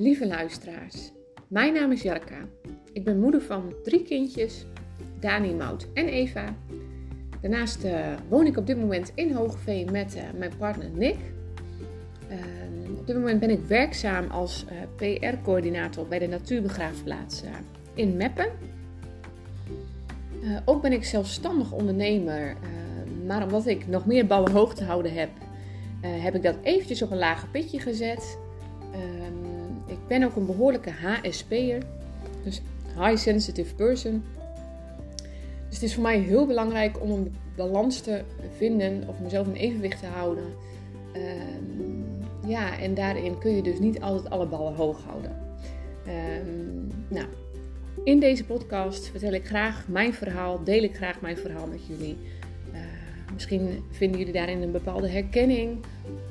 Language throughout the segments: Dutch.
Lieve luisteraars, mijn naam is Jarka. Ik ben moeder van drie kindjes, Dani, Mout en Eva. Daarnaast uh, woon ik op dit moment in Hoogveen met uh, mijn partner Nick. Uh, op dit moment ben ik werkzaam als uh, PR-coördinator bij de Natuurbegraafplaats in Meppen. ook ben ik zelfstandig ondernemer, maar omdat ik nog meer ballen hoog te houden heb, heb ik dat eventjes op een lager pitje gezet. Ehm, ben ook een behoorlijke HSP'er, dus High Sensitive Person. Dus het is voor mij heel belangrijk om een balans te vinden of mezelf in evenwicht te houden. Um, ja, en daarin kun je dus niet altijd alle ballen hoog houden. Um, nou, in deze podcast vertel ik graag mijn verhaal, deel ik graag mijn verhaal met jullie. Uh, misschien vinden jullie daarin een bepaalde herkenning,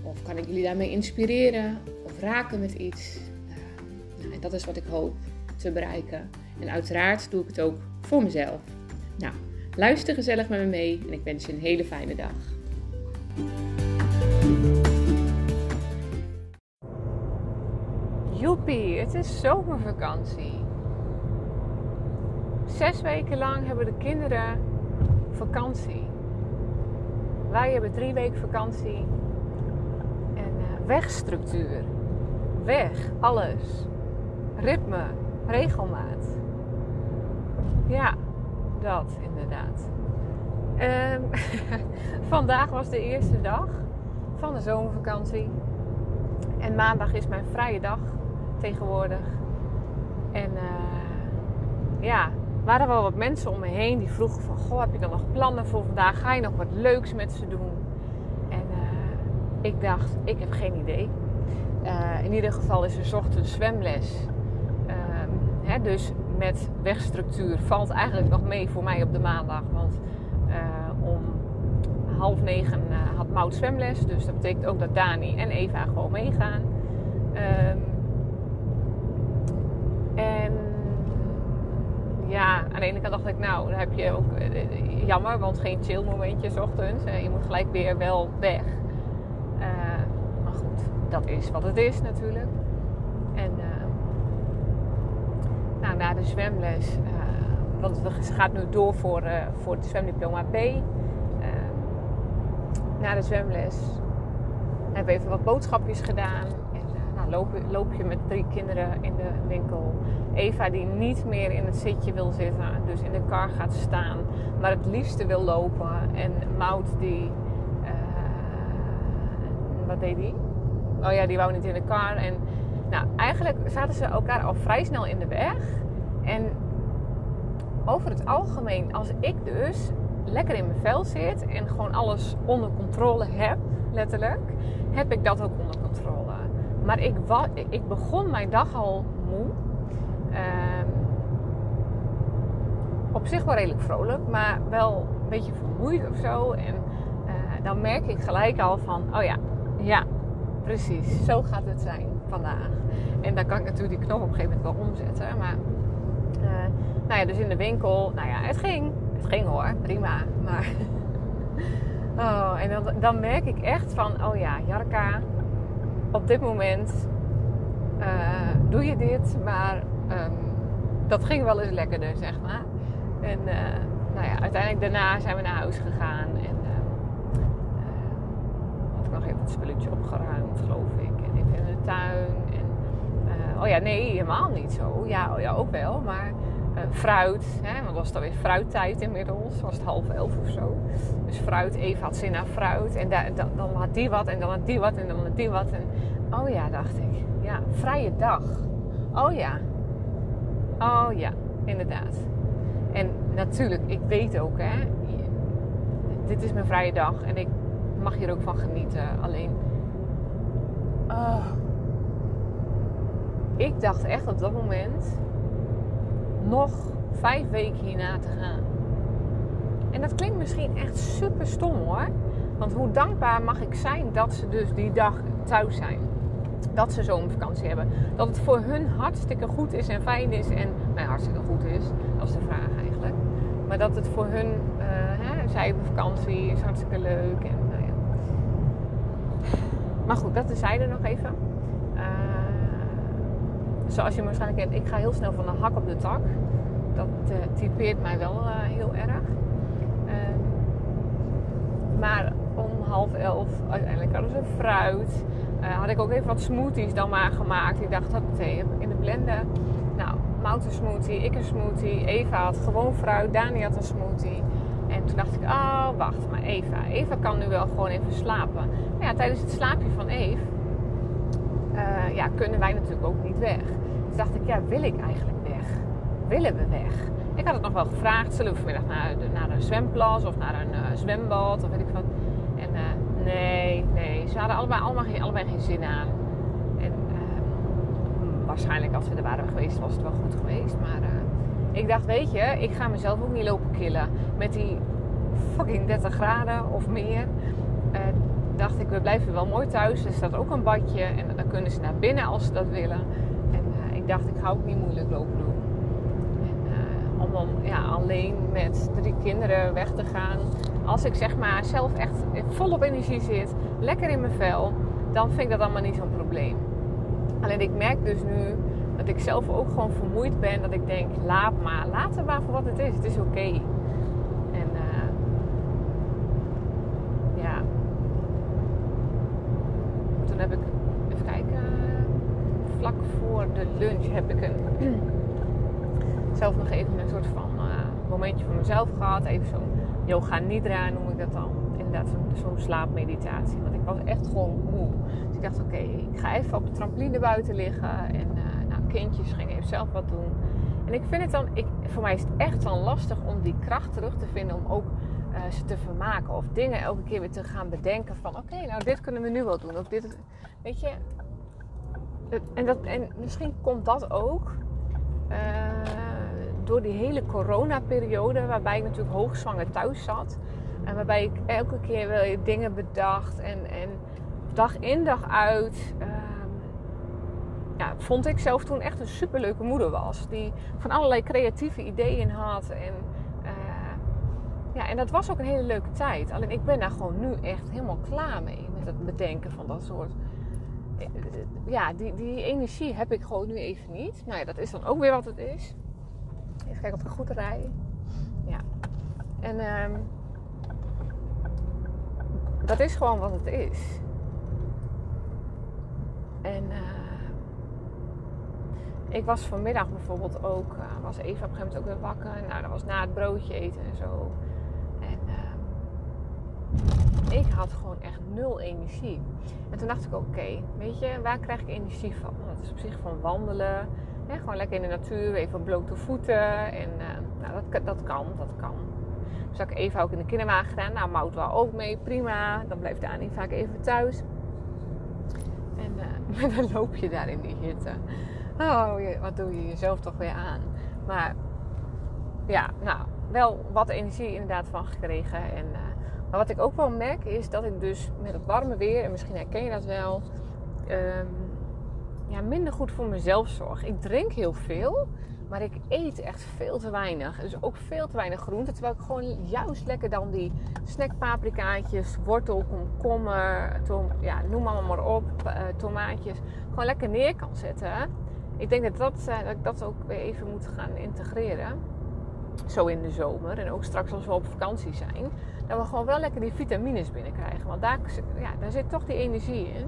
of kan ik jullie daarmee inspireren of raken met iets. Dat is wat ik hoop te bereiken. En uiteraard doe ik het ook voor mezelf. Nou, luister gezellig met me mee en ik wens je een hele fijne dag. Joepie, het is zomervakantie. Zes weken lang hebben de kinderen vakantie. Wij hebben drie weken vakantie. En uh, wegstructuur. Weg, alles. Ritme, regelmaat. Ja, dat inderdaad. Um, vandaag was de eerste dag van de zomervakantie. En maandag is mijn vrije dag tegenwoordig. En uh, ja, waren wel wat mensen om me heen die vroegen van... Goh, heb je dan nog plannen voor vandaag? Ga je nog wat leuks met ze doen? En uh, ik dacht, ik heb geen idee. Uh, in ieder geval is er ochtends zwemles. Dus met wegstructuur valt eigenlijk nog mee voor mij op de maandag. Want uh, om half negen uh, had Mout zwemles. Dus dat betekent ook dat Dani en Eva gewoon meegaan. Um, en ja, aan de ene kant dacht ik, nou, dan heb je ook uh, jammer, want geen chill momentjes ochtends. je moet gelijk weer wel weg. maar goed, dat is wat het is natuurlijk. En nou, na de zwemles, uh, want het gaat nu door voor, uh, voor het zwemdiploma B. Uh, na de zwemles hebben we even wat boodschapjes gedaan. En nou, loop, loop, je met drie kinderen in de winkel. Eva die niet meer in het zitje wil zitten, dus in de kar gaat staan, maar het liefste wil lopen. En Mout die, wat deed die? Oh ja, die wou niet in de kar. En nou, eigenlijk zaten ze elkaar al vrij snel in de weg. En over het algemeen, als ik dus lekker in mijn vel zit en gewoon alles onder controle heb, letterlijk, heb ik dat ook onder controle. Maar ik, ik begon mijn dag al moe. Um, op zich wel redelijk vrolijk, maar wel een beetje vermoeid of zo. En uh, dan merk ik gelijk al van, oh ja, ja, precies, zo gaat het zijn vandaag. En dan kan ik natuurlijk die knop op een gegeven moment wel omzetten. Maar uh, nou ja, dus in de winkel, nou ja, het ging. Het ging hoor, prima. Maar. oh, en dan, dan merk ik echt van, oh ja, Jarka, op dit moment uh, doe je dit, maar um, dat ging wel eens lekkerder, zeg maar. En uh, nou ja, uiteindelijk daarna zijn we naar huis gegaan en had ik nog even het spulletje opgeruimd, geloof ik. En even in de tuin oh ja, nee, helemaal niet zo. Ja, oh ja ook wel, maar uh, fruit. Hè, want was het alweer fruittijd inmiddels. Was het half elf of zo. Dus fruit, Eva had zin naar fruit. En da, da, dan had die wat en dan had die wat en dan had die wat. En, oh ja, dacht ik. Ja, vrije dag. Oh ja. Oh ja, inderdaad. En natuurlijk, ik weet ook, hè. Dit is mijn vrije dag en ik mag hier ook van genieten. Alleen... Oh, ik dacht echt op dat moment nog vijf weken hierna te gaan. En dat klinkt misschien echt super stom hoor. Want hoe dankbaar mag ik zijn dat ze dus die dag thuis zijn. Dat ze zo'n vakantie hebben. Dat het voor hun hartstikke goed is en fijn is. En nou, hartstikke goed is, dat is de vraag eigenlijk. Maar dat het voor hun, uh, hè, zij hebben vakantie, is hartstikke leuk. En, nou ja. Maar goed, dat er nog even. Zoals je waarschijnlijk kent, ik ga heel snel van de hak op de tak. Dat uh, typeert mij wel uh, heel erg. Ehm, maar om half elf uiteindelijk hadden ze fruit. Uh, had ik ook even wat smoothies dan maar gemaakt. Ik dacht, dat in de blender. Nou, Mout een smoothie, ik een smoothie. Eva had gewoon fruit, Dani had een smoothie. En toen dacht ik, oh wacht, maar Eva. Eva kan nu wel gewoon even slapen. Ja, tijdens het slaapje van Eve ja, kunnen wij natuurlijk ook niet weg. Dacht ik, ja, wil ik eigenlijk weg? Willen we weg? Ik had het nog wel gevraagd, zullen we vanmiddag naar, de, naar een zwemplas of naar een uh, zwembad of weet ik wat. En uh, nee, nee, ze hadden allebei, allemaal geen, allebei geen zin aan. En waarschijnlijk als we er waren geweest was het wel goed geweest. Maar ik dacht, weet je, ik ga mezelf ook niet lopen killen met die fucking 30 graden of meer dacht ik, we blijven wel mooi thuis. Er staat ook een badje en dan kunnen ze naar binnen als ze dat willen. Dacht, ik ga ook niet moeilijk lopen doen. En, uh, om ja, alleen met drie kinderen weg te gaan. Als ik zeg maar zelf echt volop energie zit, lekker in mijn vel, dan vind ik dat allemaal niet zo'n probleem. Alleen ik merk dus nu dat ik zelf ook gewoon vermoeid ben. Dat ik denk, laat maar, laat het maar voor wat het is. Het is oké. heb ik, even kijken, vlak voor de lunch heb ik een, zelf nog even een soort van uh, momentje voor mezelf gehad. Even zo'n yoga nidra noem ik dat dan. Inderdaad, zo'n slaapmeditatie. Want ik was echt gewoon moe. Dus ik dacht, oké, ik ga even op de trampoline buiten liggen. En uh, nou, kindjes gingen even zelf wat doen. En ik vind het dan, ik, voor mij is het echt dan lastig om die kracht terug te vinden om ook uh, ze te vermaken. Of dingen elke keer weer te gaan bedenken van oké, nou dit kunnen we nu wel doen. Of dit, weet je. En, dat, en misschien komt dat ook uh, door die hele coronaperiode waarbij ik natuurlijk hoogzwanger thuis zat. En waarbij ik elke keer wel dingen bedacht en, en dag in dag uit. Uh, ja, vond ik zelf toen echt een superleuke moeder was. Die van allerlei creatieve ideeën had. En ja, en dat was ook een hele leuke tijd. Alleen ik ben daar gewoon nu echt helemaal klaar mee. Met het bedenken van dat soort. Eh, ja, die, die energie heb ik gewoon nu even niet. Nou ja, dat is dan ook weer wat het is. Even kijken of ik goed rij. Ja. En um, dat is gewoon wat het is. En uh, ik was vanmiddag bijvoorbeeld ook, uh, was Eva op een gegeven moment ook weer wakker. Nou, dat was na het broodje eten en zo ik had gewoon echt nul energie. En toen dacht ik, oké, weet je, waar krijg ik energie van? Dat is op zich van wandelen. Hè, gewoon lekker in de natuur, even blote voeten. En uh, nou, dat, dat kan, dat kan. Dus ik even ook in de kinderwagen gedaan. Nou, Mout wel ook mee, prima. Dan blijft Dani vaak even thuis. En uh, dan loop je daar in die hitte. Oh, wat doe je jezelf toch weer aan? Maar ja, nou, wel wat energie inderdaad van gekregen. En uh, maar wat ik ook wel merk is dat ik dus met het warme weer, en misschien herken je dat wel, um, ja, minder goed voor mezelf zorg. Ik drink heel veel, maar ik eet echt veel te weinig. Dus ook veel te weinig groente. Terwijl ik gewoon juist lekker dan die snackpaprikaatjes, wortel, komkommer, ja, noem allemaal maar op, uh, tomaatjes, gewoon lekker neer kan zetten. Ik denk dat, dat, uh, dat ik dat ook weer even moet gaan integreren. Zo in de zomer en ook straks als we op vakantie zijn dat we gewoon wel lekker die vitamines binnenkrijgen. Want daar, ja, daar zit toch die energie in.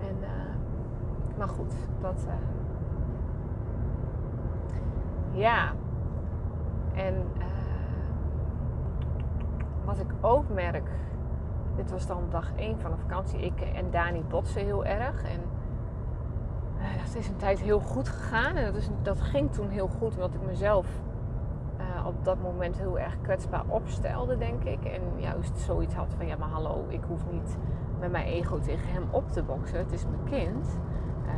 En, uh, maar goed, dat. Uh, ja. En uh, wat ik ook merk. Dit was dan dag 1 van de vakantie. Ik en Dani botsen heel erg. En dat is een tijd heel goed gegaan. En dat, is, dat ging toen heel goed. Omdat ik mezelf dat moment heel erg kwetsbaar opstelde, denk ik. En juist zoiets had van, ja maar hallo, ik hoef niet met mijn ego tegen hem op te boksen. Het is mijn kind. Uh,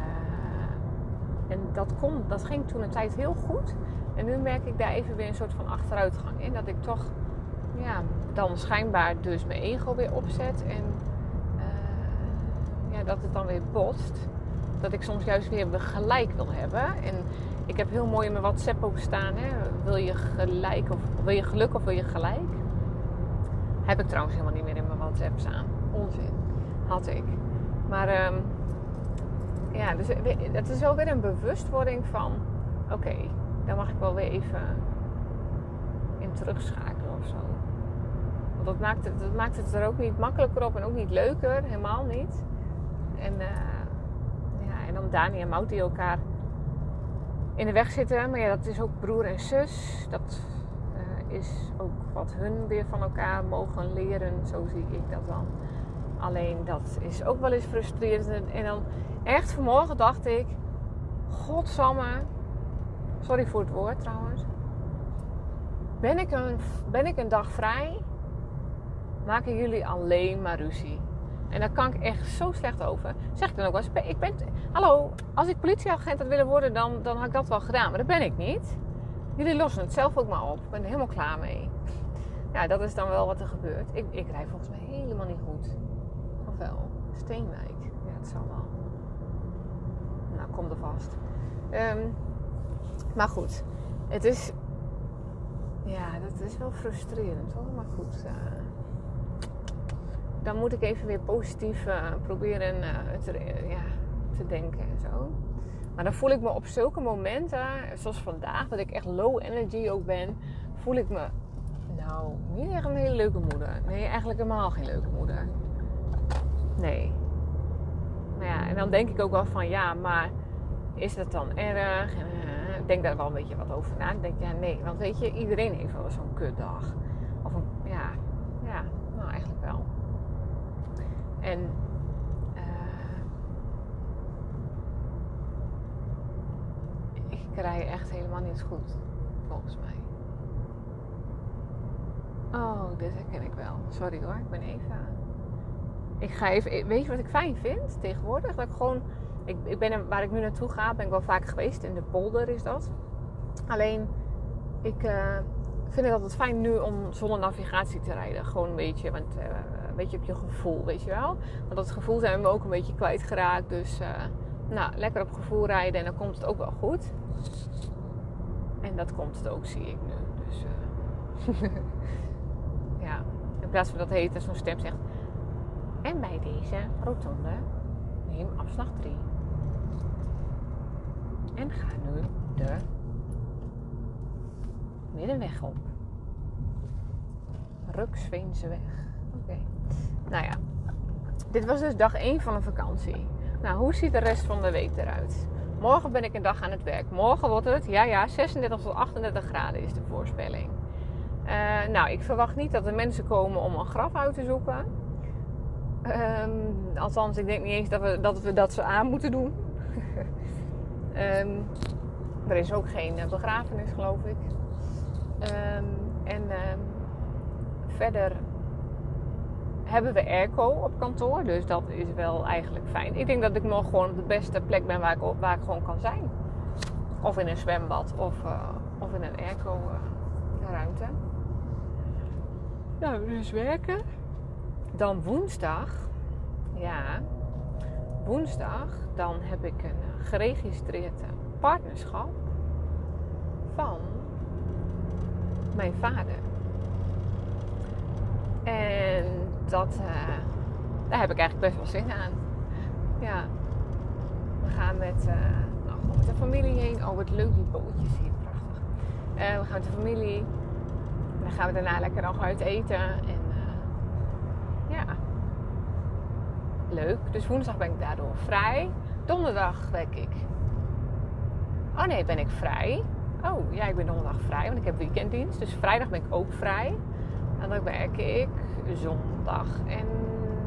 en dat, kon, dat ging toen een tijd heel goed. En nu merk ik daar even weer een soort van achteruitgang in. Dat ik toch ja, dan schijnbaar dus mijn ego weer opzet. En uh, ja, dat het dan weer botst. Dat ik soms juist weer gelijk wil hebben. En ik heb heel mooi in mijn WhatsApp ook staan. Hè? Wil je gelijk of wil je geluk of wil je gelijk? Heb ik trouwens helemaal niet meer in mijn WhatsApp staan. Onzin. Had ik. Maar um, ja, dus het is wel weer een bewustwording van... Oké, dan mag ik wel weer even in terugschakelen of zo. Want dat maakt, het, dat maakt het er ook niet makkelijker op en ook niet leuker. Helemaal niet. En, uh, dan Dani en Mout die elkaar in de weg zitten. Maar ja, dat is ook broer en zus. Dat uh, is ook wat hun weer van elkaar mogen leren. Zo zie ik dat dan. Alleen dat is ook wel eens frustrerend. En dan echt vanmorgen dacht ik: Godsamme. Sorry voor het woord trouwens. Ben ik een, ben ik een dag vrij? Maken jullie alleen maar ruzie? En daar kan ik echt zo slecht over. Zeg ik dan ook wel eens: ik ben, Hallo, als ik politieagent had willen worden, dan, dan had ik dat wel gedaan. Maar dat ben ik niet. Jullie lossen het zelf ook maar op. Ik ben er helemaal klaar mee. Ja, dat is dan wel wat er gebeurt. Ik, ik rij volgens mij helemaal niet goed. Of wel? Steenwijk. Ja, het zal wel. Nou, kom er vast. Um, maar goed, het is. Ja, dat is wel frustrerend hoor. Maar goed. Uh, dan moet ik even weer positief uh, proberen uh, te, ja, te denken en zo. Maar dan voel ik me op zulke momenten, zoals vandaag, dat ik echt low energy ook ben, voel ik me, nou, niet echt een hele leuke moeder. Nee, eigenlijk helemaal geen leuke moeder. Nee. Nou ja, en dan denk ik ook wel van, ja, maar is dat dan erg? Ik denk daar wel een beetje wat over na. Ik denk, ja, nee, want weet je, iedereen heeft wel zo'n kutdag. Of een, ja, ja, nou eigenlijk wel. En rij echt helemaal niet goed, volgens mij. Oh, dit herken ik wel. Sorry hoor, ik ben even. Ik ga even. Weet je wat ik fijn vind tegenwoordig? Dat ik gewoon. Ik, ik ben waar ik nu naartoe ga, ben ik wel vaak geweest. In de polder is dat. Alleen, ik uh, vind het altijd fijn nu om zonder navigatie te rijden. Gewoon een beetje, want uh, een beetje op je gevoel, weet je wel. Want dat gevoel zijn we ook een beetje kwijtgeraakt. Dus, uh, nou, lekker op gevoel rijden en dan komt het ook wel goed. En dat komt het ook, zie ik nu. Dus uh, ja, in plaats van dat heet zo'n stem zegt. En bij deze rotonde neem afslag 3. En ga nu de middenweg op. Ruksveense weg. Oké. Nou ja, dit was dus dag 1 van een vakantie. Nou, hoe ziet de rest van de week eruit? Morgen ben ik een dag aan het werk. Morgen wordt het, ja ja, 36 tot 38 graden is de voorspelling. Uh, nou, ik verwacht niet dat er mensen komen om een graf uit te zoeken. Um, althans, ik denk niet eens dat we dat, we dat ze aan moeten doen. um, er is ook geen eh, begrafenis, geloof ik. Um, en verder hebben we airco op kantoor. Dus dat is wel eigenlijk fijn. Ik denk dat ik nog gewoon op de beste plek ben waar ik, waar ik gewoon kan zijn. Of in een zwembad of, uh, of in een airco uh, ruimte. Nou, dus werken. Dan woensdag. Ja. Woensdag. Dan heb ik een geregistreerd partnerschap. Van mijn vader. En dat, uh, daar heb ik eigenlijk best wel zin aan. Ja. We gaan met, uh, nou, met de familie heen. Oh, wat leuk die bootjes hier. Prachtig. Uh, we gaan met de familie. Dan gaan we daarna lekker nog uit eten. En ja. Leuk. Dus woensdag ben ik daardoor vrij. Donderdag werk ik. Oh nee, ben ik vrij. Oh ja, ik ben donderdag vrij, want ik heb weekenddienst. Dus vrijdag ben ik ook vrij. En dan werk ik zondag en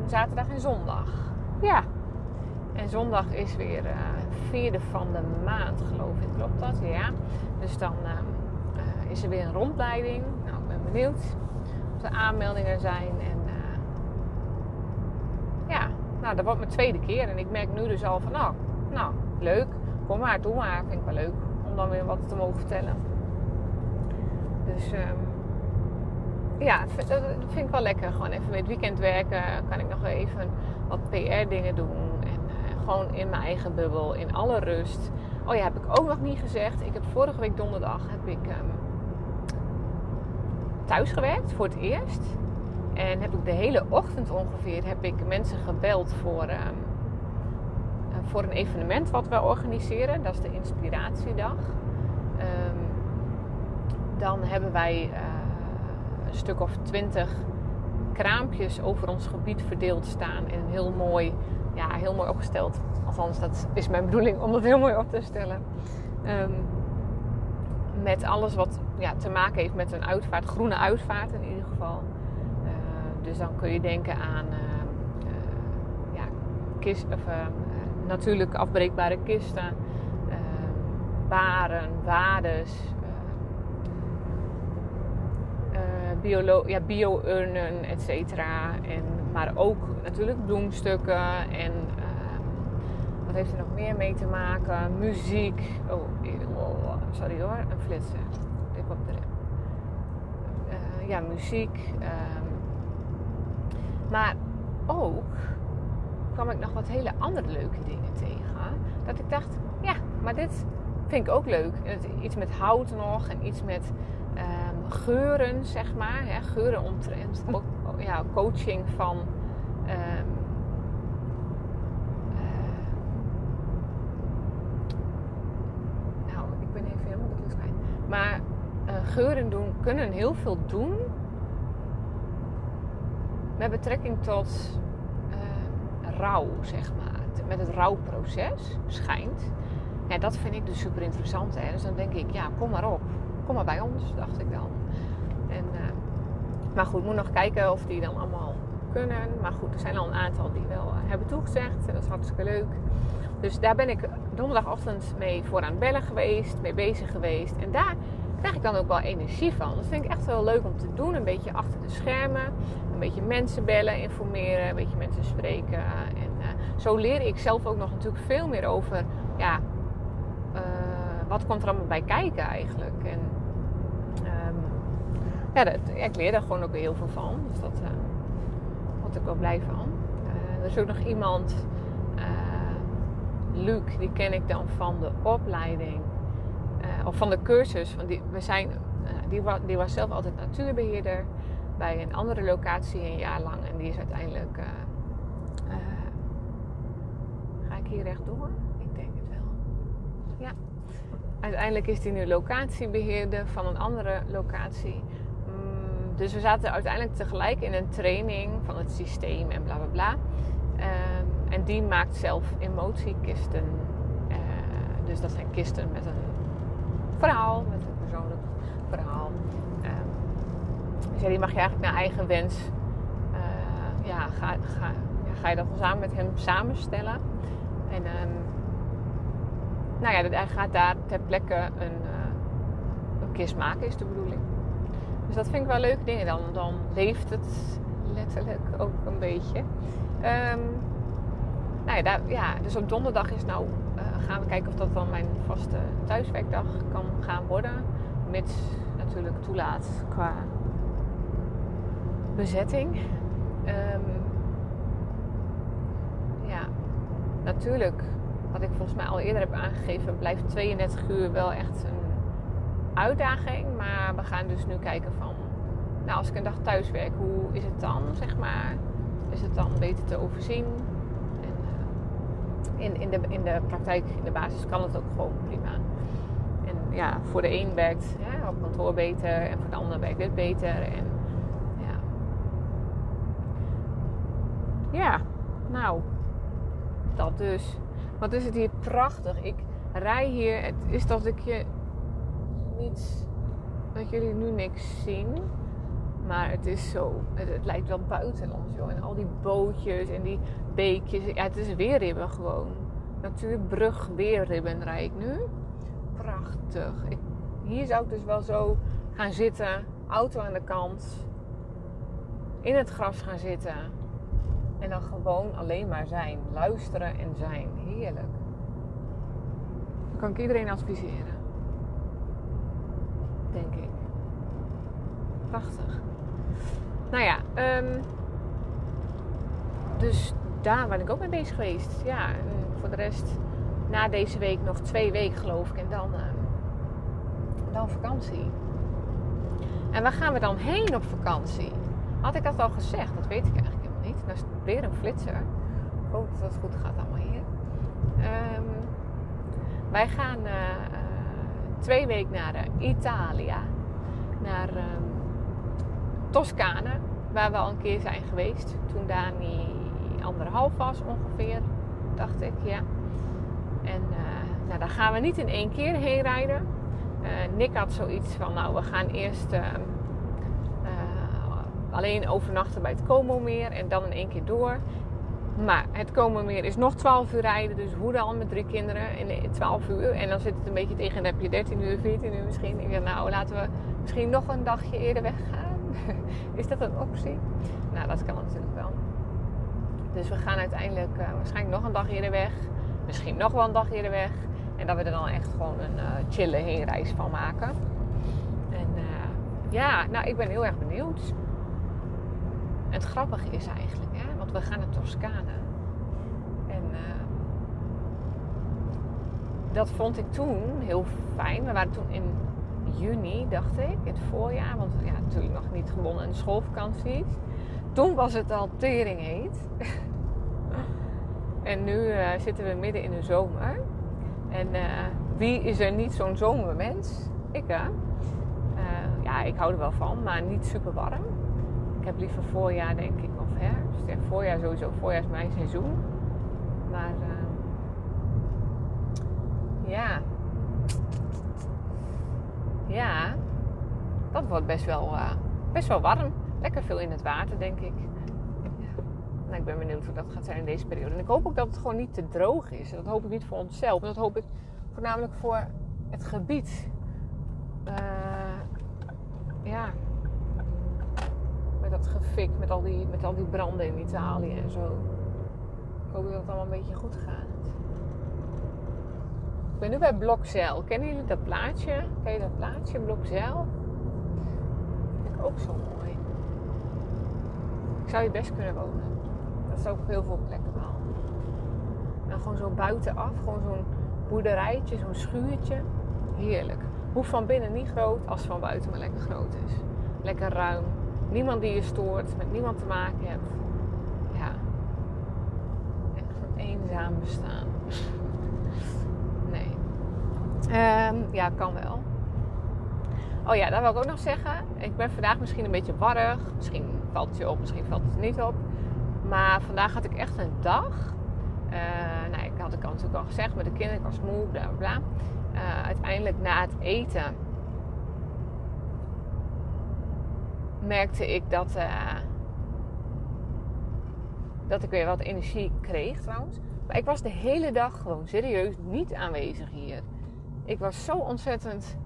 zaterdag en zondag. Ja. En zondag is weer uh, vierde van de maand, geloof ik. Klopt dat? Ja. Dus dan uh, uh, is er weer een rondleiding. Nou, ik ben benieuwd of er aanmeldingen zijn. En ja, nou, dat wordt mijn tweede keer. En ik merk nu dus al van, nou, nou, leuk. Kom maar, doe maar. Vind ik wel leuk dan weer wat te mogen vertellen. Dus... Um, ja, dat vind ik wel lekker. Gewoon even met weekend werken. Kan ik nog even wat PR-dingen doen. En uh, gewoon in mijn eigen bubbel, in alle rust. Oh ja, heb ik ook nog niet gezegd. Ik heb vorige week donderdag heb ik um, thuis gewerkt voor het eerst. En heb ik de hele ochtend ongeveer heb ik mensen gebeld voor, um, voor een evenement wat we organiseren. Dat is de Inspiratiedag. Ehm, dan hebben wij een stuk of twintig kraampjes over ons gebied verdeeld staan. In een heel mooi, ja, heel mooi opgesteld. Althans, dat is mijn bedoeling om dat heel mooi op te stellen. Ehm, met alles wat ja, te maken heeft met een uitvaart, groene uitvaart in ieder geval. Uh, dus dan kun je denken aan uh, ja, kist, of, natuurlijk afbreekbare kisten, baren, wades, biolo ja, bio-urnen, et cetera. En, maar ook natuurlijk bloemstukken en uh, wat heeft er nog meer mee te maken? Muziek. Oh, oh sorry hoor, een flitser. Ik op de uh, ja, muziek. Maar ook kwam ik nog wat hele andere leuke dingen tegen. Dat ik dacht, ja, maar dit vind ik ook leuk. Iets met hout nog en iets met um, geuren, zeg maar. Hè, geuren omtrent. Ook, ja, coaching van. Um, uh, nou, ik ben even helemaal de kwijt. Maar uh, geuren doen, kunnen heel veel doen. Met betrekking tot rouw, zeg maar. Met het rouwproces, schijnt. Ja, dat vind ik dus super interessant. Hè? Dus dan denk ik, ja, kom maar op kom maar bij ons, dacht ik dan. En, uh, maar goed, moet nog kijken of die dan allemaal kunnen. Maar goed, er zijn al een aantal die wel uh, hebben toegezegd. Dat is hartstikke leuk. Dus daar ben ik donderdagochtend mee voor aan het bellen geweest, mee bezig geweest. En daar krijg ik dan ook wel energie van. Dat vind ik echt wel leuk om te doen. Een beetje achter de schermen. Een beetje mensen bellen, informeren, een beetje mensen spreken. En uh, zo leer ik zelf ook nog natuurlijk veel meer over ja, wat komt er allemaal bij kijken eigenlijk. En ja, dat, ik leer daar gewoon ook heel veel van. Dus dat uh, word ik wel blij van. Er is ook nog iemand, Luc, die ken ik dan van de opleiding. Of van de cursus. Van die, we zijn, die, was, die was zelf altijd natuurbeheerder bij een andere locatie een jaar lang. En die is uiteindelijk. ga ik hier rechtdoor? Ik denk het wel. Ja. Uiteindelijk is hij nu locatiebeheerder van een andere locatie. Dus we zaten uiteindelijk tegelijk in een training van het systeem en bla bla bla. Ehm, en die maakt zelf emotiekisten. Dus dat zijn kisten met een verhaal, met een persoonlijk verhaal. Dus die mag je eigenlijk naar eigen wens. Uh, ja, ga, ga, ja, ga je dat samen met hem samenstellen. En um, nou ja, hij gaat daar ter plekke een, uh, een kist maken, is de bedoeling. Dus dat vind ik wel leuke dingen. Dan, dan leeft het letterlijk ook een beetje. Um, nou ja, daar, ja, dus op donderdag is nou, gaan we kijken of dat dan mijn vaste thuiswerkdag kan gaan worden. Mits natuurlijk toelaat qua bezetting. Um, ja, natuurlijk, wat ik volgens mij al eerder heb aangegeven, blijft 32 uur wel echt een uitdaging. Maar we gaan dus nu kijken van, nou als ik een dag thuis werk, hoe is het dan, zeg maar? Is het dan beter te overzien? In, in, de, in de praktijk, in de basis kan het ook gewoon prima. En ja, voor de een werkt ja, op kantoor beter en voor de ander werkt dit beter. En ja, ja nou, dat dus. Wat is het hier prachtig. Ik rij hier, het is dat ik je niet dat jullie nu niks zien. Maar het is zo. Het, lijkt wel buitenlands, joh. En al die bootjes en die beekjes. Ja, het is weerribben gewoon. Natuurbrug weerribben rijd ik nu. Prachtig. Hier zou ik dus wel zo gaan zitten. Auto aan de kant. In het gras gaan zitten. En dan gewoon alleen maar zijn. Luisteren en zijn. Heerlijk. Kan ik iedereen adviseren denk ik. Prachtig. Nou ja, um, dus daar ben ik ook mee bezig geweest. Ja, voor de rest na deze week nog twee weken geloof ik. En dan, uh, dan vakantie. En waar gaan we dan heen op vakantie? Had ik dat al gezegd? Dat weet ik eigenlijk helemaal niet. Dat is weer een flitser. Ik hoop dat het goed gaat allemaal hier. Ehm, wij gaan uh, twee weken naar Italië. Naar Toscane. Waar we al een keer zijn geweest. Toen Dani anderhalf was ongeveer. Dacht ik, ja. En nou, daar gaan we niet in één keer heen rijden. Nick had zoiets van, nou we gaan eerst ehm, alleen overnachten bij het Como meer en dan in één keer door. Maar het Como meer is nog 12 uur rijden, dus hoe dan met drie kinderen in 12 uur. En dan zit het een beetje tegen, dan heb je 13 uur, 14 uur misschien. Ik dacht, nou laten we misschien nog een dagje eerder weggaan. is dat een optie? Nou, dat kan natuurlijk wel. Dus we gaan uiteindelijk uh, waarschijnlijk nog een dag eerder weg. Misschien nog wel een dag eerder weg. En dat we er dan echt gewoon een uh, chille heenreis van maken. En uh, ja, nou ik ben heel erg benieuwd het grappige is eigenlijk, hè, want we gaan naar Toscane. En dat vond ik toen heel fijn. We waren toen in juni, dacht ik, in het voorjaar. Want ja, natuurlijk nog niet gebonden in schoolvakanties. Toen was het al tering heet. en nu uh, zitten we midden in de zomer. En uh, wie is er niet zo'n zomermens? Ik hè. ja, ik hou er wel van, maar niet super warm. Ik heb liever voorjaar, denk ik, of herfst. Ja, voorjaar sowieso. Voorjaar is mijn seizoen. Maar ja. Ja. Dat wordt best wel, uh, best wel warm. Lekker veel in het water, denk ik. Ja. Nou, ik ben benieuwd hoe dat gaat zijn in deze periode. En ik hoop ook dat het gewoon niet te droog is. Dat hoop ik niet voor onszelf. Dat hoop ik voornamelijk voor het gebied. Uh, ja, met dat gefik, met al, die, met al die branden in Italië en zo. Ik hoop dat het allemaal een beetje goed gaat. Ik ben nu bij Blokzeil. Kennen jullie dat plaatje? Ken je dat plaatje, Blokzeil? Ook zo mooi. Ik zou je best kunnen wonen. Dat zou ook heel veel plekken wel. En gewoon zo buitenaf, gewoon zo'n boerderijtje, zo'n schuurtje. Heerlijk. Hoeft van binnen niet groot als van buiten maar lekker groot is. Lekker ruim niemand die je stoort, met niemand te maken hebt. Ja, echt een eenzaam bestaan. Um, ja, kan wel. Oh ja, dat wil ik ook nog zeggen. Ik ben vandaag misschien een beetje warrig. Misschien valt het je op, misschien valt het niet op. Maar vandaag had ik echt een dag. Uh, nou, ik had ik al natuurlijk al gezegd met de kinderen, ik was moe, bla bla. Uh, uiteindelijk na het eten merkte ik dat, uh, dat ik weer wat energie kreeg trouwens. Maar ik was de hele dag gewoon serieus niet aanwezig hier. Ik was zo ontzettend,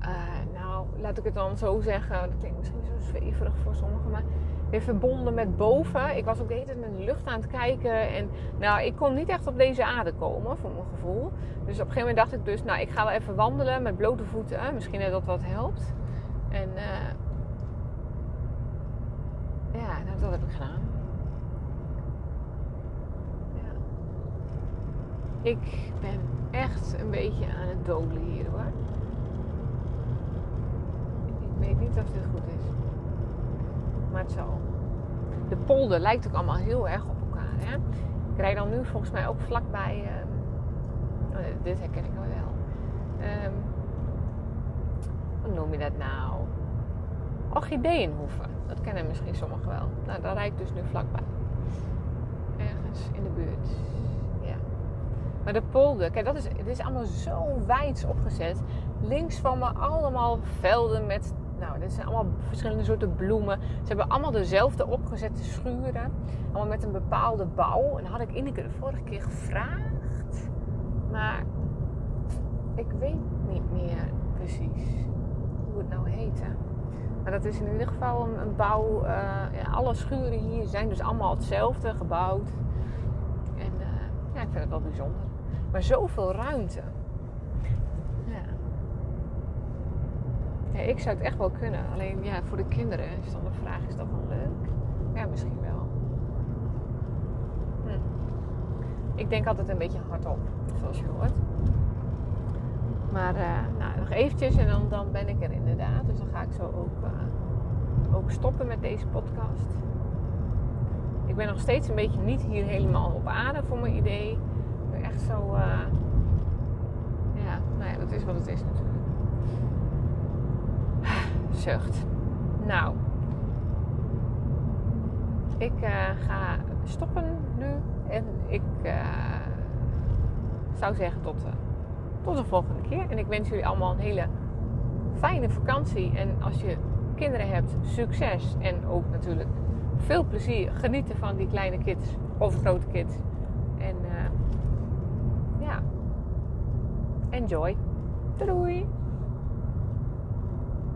uh, nou laat ik het dan zo zeggen, dat klinkt misschien zo zweverig voor sommigen, maar weer verbonden met boven. Ik was ook de hele tijd naar de lucht aan het kijken. En nou, ik kon niet echt op deze aarde komen, voor mijn gevoel. Dus op een gegeven moment dacht ik dus, nou, ik ga wel even wandelen met blote voeten. Misschien dat dat wat helpt. En uh, ja, nou, dat heb ik gedaan. Ja. Ik ben echt een beetje aan het dolen hier hoor. Ik weet niet of dit goed is. Maar het zal. De polder lijkt ook allemaal heel erg op elkaar. Hè? Ik rijd dan nu volgens mij ook vlakbij. Uh, oh, dit herken ik wel. Um, hoe noem je dat nou? Orchideenhoeven. Dat kennen misschien sommigen wel. Nou, daar rijd ik dus nu vlakbij. Ergens in de buurt. Maar de polder, kijk, dat is, het is allemaal zo wijd opgezet. Links van me allemaal velden met, nou, dit zijn allemaal verschillende soorten bloemen. Ze hebben allemaal dezelfde opgezette schuren. Allemaal met een bepaalde bouw. En dat had ik Ineke de vorige keer gevraagd. Maar ik weet niet meer precies hoe het nou heette. Maar dat is in ieder geval een, bouw. Ja, alle schuren hier zijn dus allemaal hetzelfde gebouwd. En uh, ja, ik vind het wel bijzonder. Maar zoveel ruimte. Ja. ja. Ik zou het echt wel kunnen. Alleen ja, voor de kinderen is dan de vraag: is dat wel leuk? Ja, misschien wel. Hm. Ik denk altijd een beetje hardop, zoals je hoort. Maar uh, nou, nog eventjes en dan, dan ben ik er inderdaad. Dus dan ga ik zo ook, uh, ook stoppen met deze podcast. Ik ben nog steeds een beetje niet hier helemaal op aarde voor mijn idee. Echt zo. Ja, nou ja, dat is wat het is natuurlijk. Zucht. Nou. Ik uh, ga stoppen nu. En ik uh, zou zeggen tot, tot de volgende keer. En ik wens jullie allemaal een hele fijne vakantie. En als je kinderen hebt, succes. En ook natuurlijk veel plezier. Genieten van die kleine kids of grote kids. Enjoy. Doei!